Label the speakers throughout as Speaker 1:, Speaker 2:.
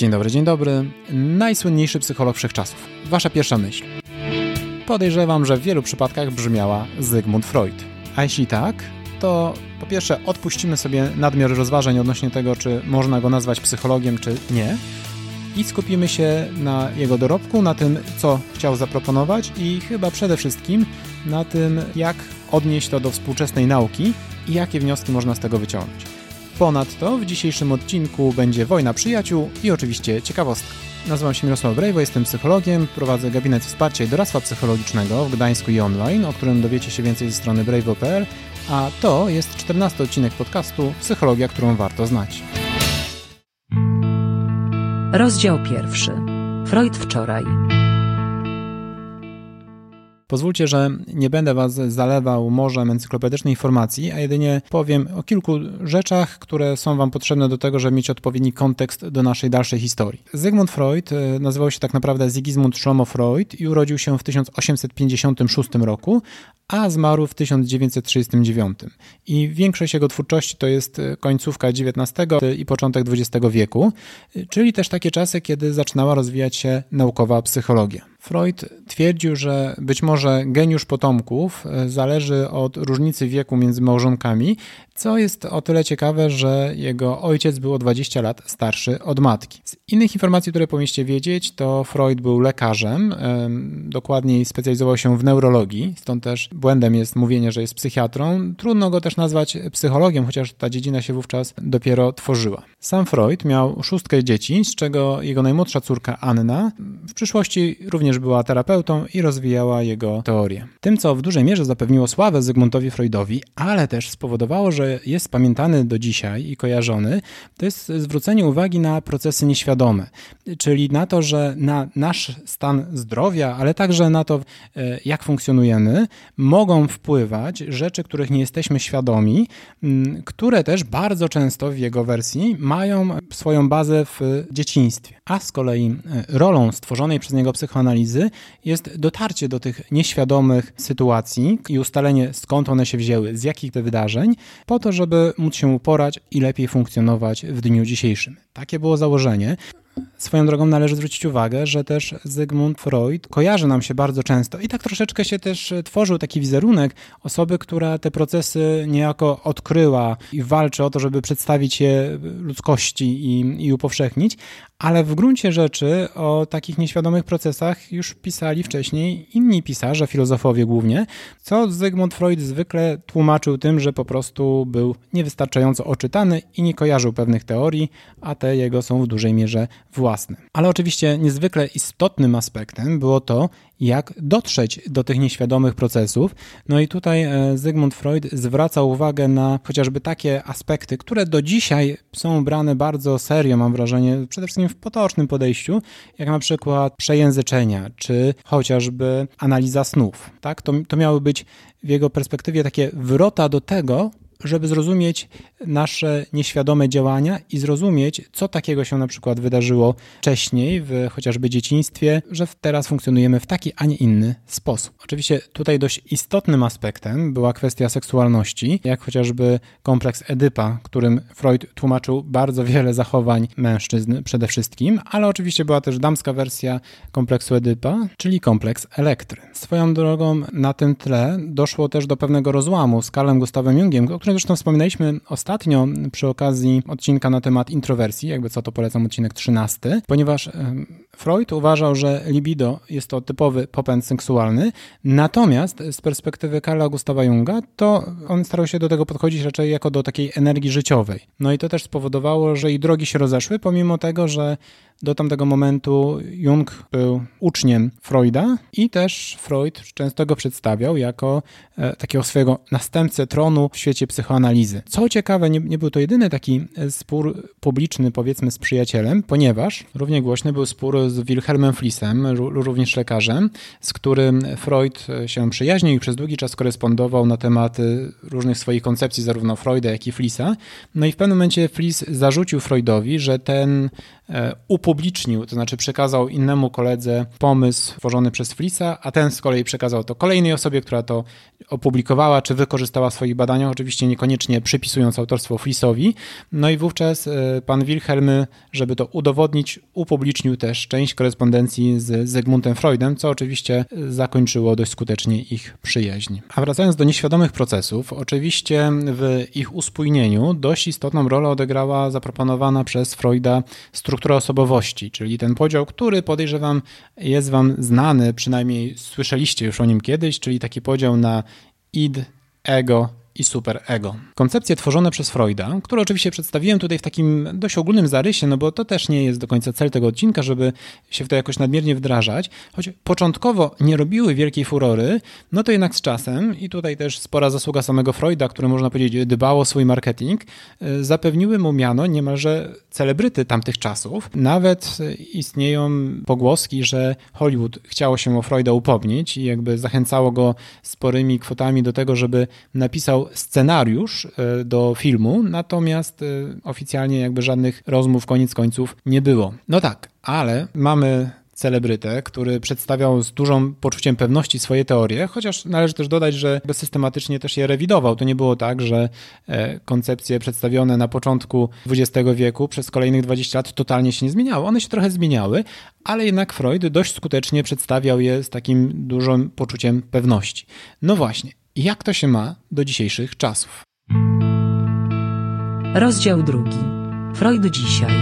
Speaker 1: Dzień dobry, dzień dobry. Najsłynniejszy psycholog wszechczasów. Wasza pierwsza myśl. Podejrzewam, że w wielu przypadkach brzmiała Zygmunt Freud. A jeśli tak, to po pierwsze odpuścimy sobie nadmiar rozważań odnośnie tego, czy można go nazwać psychologiem, czy nie. I skupimy się na jego dorobku, na tym, co chciał zaproponować i chyba przede wszystkim na tym, jak odnieść to do współczesnej nauki i jakie wnioski można z tego wyciągnąć. Ponadto w dzisiejszym odcinku będzie wojna przyjaciół i oczywiście ciekawostka. Nazywam się Mirosław Brejwo, jestem psychologiem, prowadzę gabinet wsparcia i doradztwa psychologicznego w Gdańsku i online, o którym dowiecie się więcej ze strony brejwo.pl, a to jest 14 odcinek podcastu Psychologia, którą warto znać.
Speaker 2: Rozdział pierwszy. Freud wczoraj.
Speaker 1: Pozwólcie, że nie będę Was zalewał morzem encyklopedycznej informacji, a jedynie powiem o kilku rzeczach, które są Wam potrzebne do tego, żeby mieć odpowiedni kontekst do naszej dalszej historii. Zygmunt Freud e, nazywał się tak naprawdę Sigismund Schlomo Freud i urodził się w 1856 roku, a zmarł w 1939. I większość jego twórczości to jest końcówka XIX i początek XX wieku, czyli też takie czasy, kiedy zaczynała rozwijać się naukowa psychologia. Freud twierdził, że być może geniusz potomków e, zależy od różnicy wieku między małżonkami, co jest o tyle ciekawe, że jego ojciec był o 20 lat starszy od matki. Z innych informacji, które powinniście wiedzieć, to Freud był lekarzem, dokładniej specjalizował się w neurologii, stąd też błędem jest mówienie, że jest psychiatrą. Trudno go też nazwać psychologiem, chociaż ta dziedzina się wówczas dopiero tworzyła. Sam Freud miał szóstkę dzieci, z czego jego najmłodsza córka Anna w przyszłości również była terapeutą i rozwijała jego teorię. Tym, co w dużej mierze zapewniło sławę Zygmuntowi Freudowi, ale też spowodowało, że jest pamiętany do dzisiaj i kojarzony, to jest zwrócenie uwagi na procesy nieświadome, czyli na to, że na nasz stan zdrowia, ale także na to, e, jak funkcjonujemy, mogą wpływać rzeczy, których nie jesteśmy świadomi, które też bardzo często w jego wersji mają swoją bazę w dzieciństwie. A z kolei e, rolą stworzonej przez niego psychoanalizy jest dotarcie do tych nieświadomych sytuacji i ustalenie skąd one się wzięły, z jakich wydarzeń, po to, żeby móc się uporać i lepiej funkcjonować w dniu dzisiejszym. Takie było założenie. Swoją drogą należy zwrócić uwagę, że też Zygmunt Freud kojarzy nam się bardzo często i tak troszeczkę się też tworzył taki wizerunek osoby, która te procesy niejako odkryła i walczy o to, żeby przedstawić je ludzkości i, i upowszechnić, ale w gruncie rzeczy o takich nieświadomych procesach już pisali wcześniej inni pisarze, filozofowie głównie, co Zygmunt Freud zwykle tłumaczył tym, że po prostu był niewystarczająco oczytany i nie kojarzył pewnych teorii, a te jego są w dużej mierze własne. Ale oczywiście niezwykle istotnym aspektem było to, jak dotrzeć do tych nieświadomych procesów. No i tutaj e, Zygmunt Freud zwraca uwagę na chociażby takie aspekty, które do dzisiaj są brane bardzo serio, mam wrażenie, przede wszystkim w potocznym podejściu, jak na przykład przejęzyczenia, czy chociażby analiza snów. Tak? To, to miały być w jego perspektywie takie wrota do tego, żeby zrozumieć nasze nieświadome działania i zrozumieć, co takiego się na przykład wydarzyło wcześniej, w chociażby dzieciństwie, że teraz funkcjonujemy w taki, a nie inny sposób. Oczywiście tutaj dość istotnym aspektem była kwestia seksualności, jak chociażby kompleks Edypa, którym Freud tłumaczył bardzo wiele zachowań mężczyzn przede wszystkim, ale oczywiście była też damska wersja kompleksu Edypa, czyli kompleks Elektry. Swoją drogą na tym tle doszło też do pewnego rozłamu z Karlem Gustavem Jungiem, o którym zresztą wspominaliśmy ostatnio przy okazji odcinka na temat introwersji, jakby co to polecam odcinek 13, ponieważ Freud uważał, że libido jest to typowy popęd seksualny, natomiast z perspektywy Karla Gustawa Junga, to on starał się do tego podchodzić raczej jako do takiej energii życiowej. No i to też spowodowało, że ich drogi się rozeszły, pomimo tego, że do tamtego momentu Jung był uczniem Freuda i też Freud często go przedstawiał jako e, takiego swojego następcę tronu w świecie psychoanalizy. Co ciekawe, nie, nie był to jedyny taki e, spór publiczny, powiedzmy, z przyjacielem, ponieważ równie głośny był spór z Wilhelmem Flissem, również lekarzem, z którym Freud się przyjaźnił i przez długi czas korespondował na tematy różnych swoich koncepcji, zarówno Freuda, jak i Flissa. No i w pewnym momencie Fliss zarzucił Freudowi, że ten e, upublicznił, to znaczy przekazał innemu koledze pomysł tworzony przez Flisa, a ten z kolei przekazał to kolejnej osobie, która to opublikowała czy wykorzystała w swoich badaniach, oczywiście niekoniecznie przypisując autorstwo Flisowi. No i wówczas e, pan Wilhelm, żeby to udowodnić, upublicznił też część korespondencji z Zygmuntem Freudem, co oczywiście zakończyło dość skutecznie ich przyjaźń. A wracając do nieświadomych procesów, oczywiście w ich uspójnieniu dość istotną rolę odegrała zaproponowana przez Freuda struktura osobowości, czyli ten podział, który podejrzewam jest wam znany, przynajmniej słyszeliście już o nim kiedyś, czyli taki podział na id, ego i superego. Koncepcje tworzone przez Freuda, które oczywiście przedstawiłem tutaj w takim dość ogólnym zarysie, no bo to też nie jest do końca cel tego odcinka, żeby się w to jakoś nadmiernie wdrażać, choć początkowo nie robiły wielkiej furory, no to jednak z czasem, i tutaj też spora zasługa samego Freuda, który można powiedzieć dbał o swój marketing, y, zapewniły mu miano niemalże celebryty tamtych czasów. Nawet istnieją pogłoski, że Hollywood chciało się o Freuda upomnieć i jakby zachęcało go sporymi kwotami do tego, żeby napisał scenariusz e, do filmu, natomiast e, oficjalnie jakby żadnych rozmów koniec końców nie było. No tak, ale mamy celebrytę, który przedstawiał z dużą poczuciem pewności swoje teorie, chociaż należy też dodać, że systematycznie też je rewidował. To nie było tak, że e, koncepcje przedstawione na początku XX wieku przez kolejnych 20 lat totalnie się nie zmieniały. One się trochę zmieniały, ale jednak Freud dość skutecznie przedstawiał je z takim dużym poczuciem pewności. No właśnie, jak to się ma do dzisiejszych czasów?
Speaker 2: Rozdział drugi. Freud dzisiaj.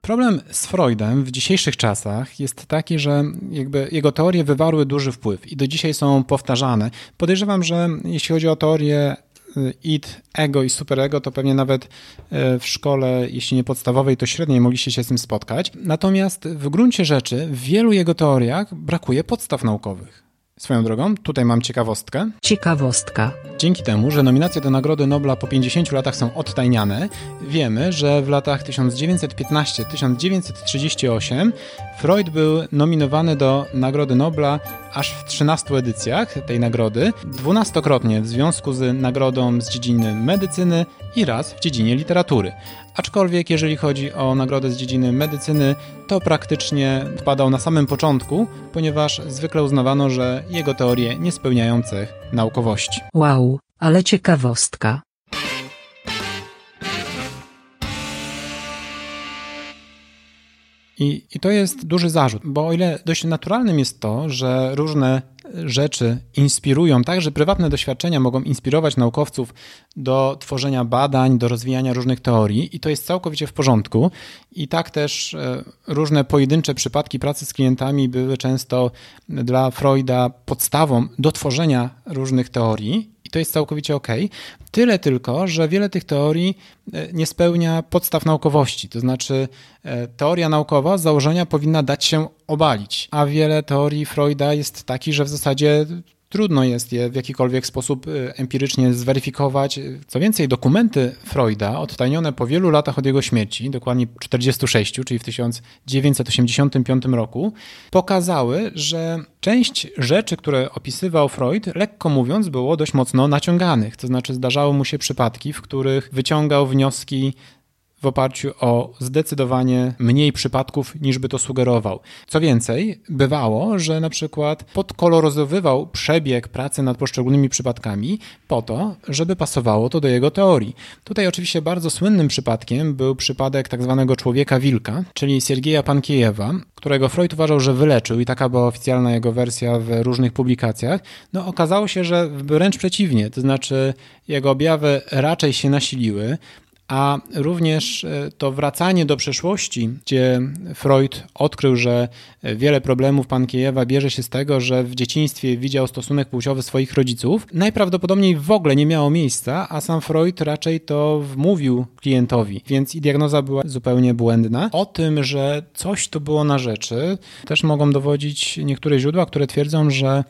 Speaker 1: Problem z Freudem w dzisiejszych czasach jest taki, że jakby jego teorie wywarły duży wpływ i do dzisiaj są powtarzane. Podejrzewam, że jeśli chodzi o teorię y, id, ego i superego, to pewnie nawet y, w szkole, jeśli nie podstawowej, to średniej mogliście się z tym spotkać. Natomiast w gruncie rzeczy w wielu jego teoriach brakuje podstaw naukowych. Swoją drogą, tutaj mam ciekawostkę.
Speaker 2: Ciekawostka.
Speaker 1: Dzięki temu, że nominacje do Nagrody Nobla po 50 latach są odtajniane, wiemy, że w latach 1915-1938 Freud był nominowany do Nagrody Nobla aż w 13 edycjach tej nagrody, dwunastokrotnie w związku z nagrodą z dziedziny medycyny i raz w dziedzinie literatury. Aczkolwiek jeżeli chodzi o nagrodę z dziedziny medycyny, to praktycznie wpadał na samym początku, ponieważ zwykle uznawano, że jego teorie nie spełniają cech naukowości.
Speaker 2: Wow, ale ciekawostka.
Speaker 1: I, I to jest duży zarzut, bo o ile dość naturalnym jest to, że różne rzeczy inspirują, także prywatne doświadczenia mogą inspirować naukowców do tworzenia badań, do rozwijania różnych teorii i to jest całkowicie w porządku. I tak też e, różne pojedyncze przypadki pracy z klientami były często dla Freuda podstawą do tworzenia różnych teorii i to jest całkowicie ok. Tyle tylko, że wiele tych teorii e, nie spełnia podstaw naukowości. To znaczy, e, teoria naukowa z założenia powinna dać się obalić, a wiele teorii Freuda jest taki, że w zasadzie trudno jest je w jakikolwiek sposób y, empirycznie zweryfikować. Co więcej, dokumenty Freuda, odtajnione po wielu latach od jego śmierci, dokładnie 46, czyli w 1985 roku, pokazały, że część rzeczy, które opisywał Freud, lekko mówiąc, było dość mocno naciąganych. To znaczy, zdarzały mu się przypadki, w których wyciągał wnioski w oparciu o zdecydowanie mniej przypadków, niż by to sugerował. Co więcej, bywało, że na przykład podkoloryzowywał przebieg pracy nad poszczególnymi przypadkami po to, żeby pasowało to do jego teorii. Tutaj oczywiście bardzo słynnym przypadkiem był przypadek tak zwanego człowieka wilka, czyli Siergieja Pankiejewa, którego Freud uważał, że wyleczył i taka była oficjalna jego wersja w różnych publikacjach. No okazało się, że wręcz przeciwnie, to znaczy jego objawy raczej się nasiliły, a również e, to wracanie do przeszłości, gdzie Freud odkrył, że wiele problemów Pankiejewa bierze się z tego, że w dzieciństwie widział stosunek płciowy swoich rodziców, najprawdopodobniej w ogóle nie miało miejsca, a sam Freud raczej to wmówił klientowi, więc i diagnoza była zupełnie błędna. O tym, że coś tu było na rzeczy, też mogą dowodzić niektóre źródła, które twierdzą, że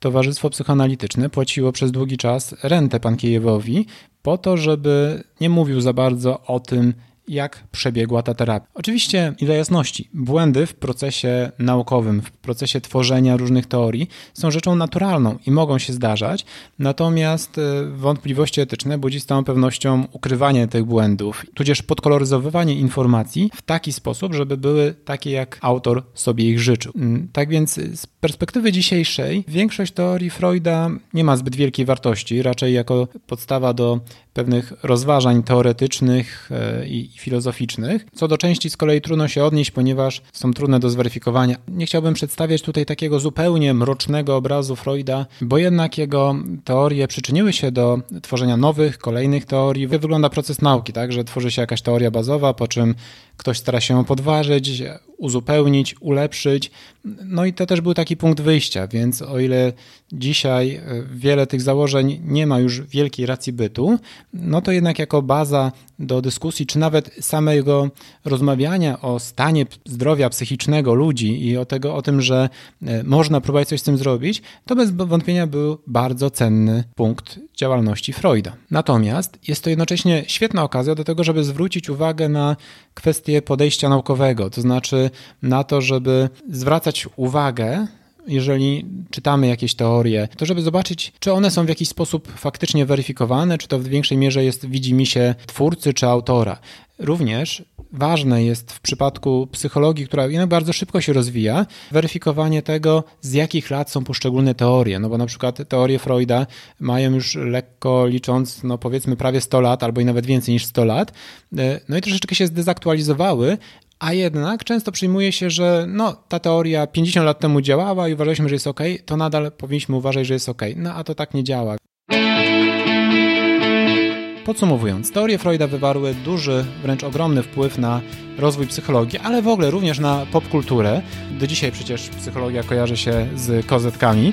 Speaker 1: Towarzystwo Psychoanalityczne płaciło przez długi czas rentę Pankiejewowi po to, żeby nie mówił za bardzo o tym, jak przebiegła ta terapia. Oczywiście, ile jasności, błędy w procesie naukowym, w procesie tworzenia różnych teorii są rzeczą naturalną i mogą się zdarzać, natomiast e, wątpliwości etyczne budzi z całą pewnością ukrywanie tych błędów, tudzież podkoloryzowywanie informacji w taki sposób, żeby były takie, jak autor sobie ich życzył. Mm, tak więc z perspektywy dzisiejszej większość teorii Freuda nie ma zbyt wielkiej wartości, raczej jako podstawa do pewnych rozważań teoretycznych e, i filozoficznych. Co do części z kolei trudno się odnieść, ponieważ są trudne do zweryfikowania. Nie chciałbym przedstawiać tutaj takiego zupełnie mrocznego obrazu Freuda, bo jednak jego teorie przyczyniły się do tworzenia nowych, kolejnych teorii. Wygląda proces nauki, tak, że tworzy się jakaś teoria bazowa, po czym ktoś stara się ją podważyć, uzupełnić, ulepszyć. No i to też był taki punkt wyjścia, więc o ile dzisiaj e, wiele tych założeń nie ma już wielkiej racji bytu, no to jednak jako baza do dyskusji, czy nawet samego rozmawiania o stanie zdrowia psychicznego ludzi i o, tego, o tym, że e, można próbować coś z tym zrobić, to bez wątpienia był bardzo cenny punkt działalności Freuda. Natomiast jest to jednocześnie świetna okazja do tego, żeby zwrócić uwagę na kwestię podejścia naukowego, to znaczy na to, żeby zwracać uwagę jeżeli czytamy jakieś teorie, to żeby zobaczyć, czy one są w jakiś sposób faktycznie weryfikowane, czy to w większej mierze jest widzimisię twórcy czy autora. Również ważne jest w przypadku psychologii, która jednak bardzo szybko się rozwija, weryfikowanie tego, z jakich lat są poszczególne teorie. No bo na przykład teorie Freuda mają już lekko licząc, no powiedzmy prawie 100 lat, albo i nawet więcej niż 100 lat. E, no i troszeczkę się zdezaktualizowały, a jednak często przyjmuje się, że no, ta teoria 50 lat temu działała i uważaliśmy, że jest ok, to nadal powinniśmy uważać, że jest ok. No a to tak nie działa. Podsumowując, teorie Freuda wywarły duży, wręcz ogromny wpływ na rozwój psychologii, ale w ogóle również na popkulturę. Do dzisiaj przecież psychologia kojarzy się z kozetkami.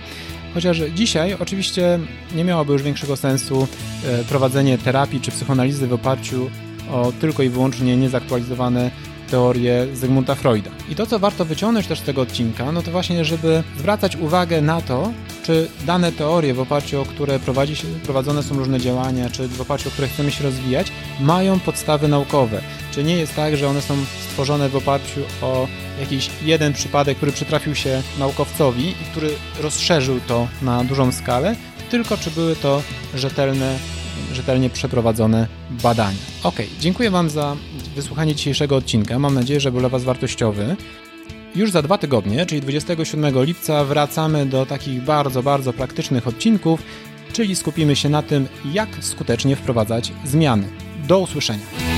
Speaker 1: Chociaż dzisiaj oczywiście nie miałoby już większego sensu e, prowadzenie terapii czy psychoanalizy w oparciu o tylko i wyłącznie niezaktualizowane teorię Zygmunta Freuda. I to, co warto wyciągnąć też z tego odcinka, no to właśnie, żeby zwracać uwagę na to, czy dane teorie, w oparciu o które prowadzi się, prowadzone są różne działania, czy w oparciu o które chcemy się rozwijać, mają podstawy naukowe. Czy nie jest tak, że one są stworzone w oparciu o jakiś jeden przypadek, który przytrafił się naukowcowi i który rozszerzył to na dużą skalę, tylko czy były to rzetelne rzetelnie przeprowadzone badania. Ok, dziękuję Wam za wysłuchanie dzisiejszego odcinka. Mam nadzieję, że był dla Was wartościowy. Już za dwa tygodnie, czyli 27 lipca, wracamy do takich bardzo, bardzo praktycznych odcinków, czyli skupimy się na tym, jak skutecznie wprowadzać zmiany. Do usłyszenia.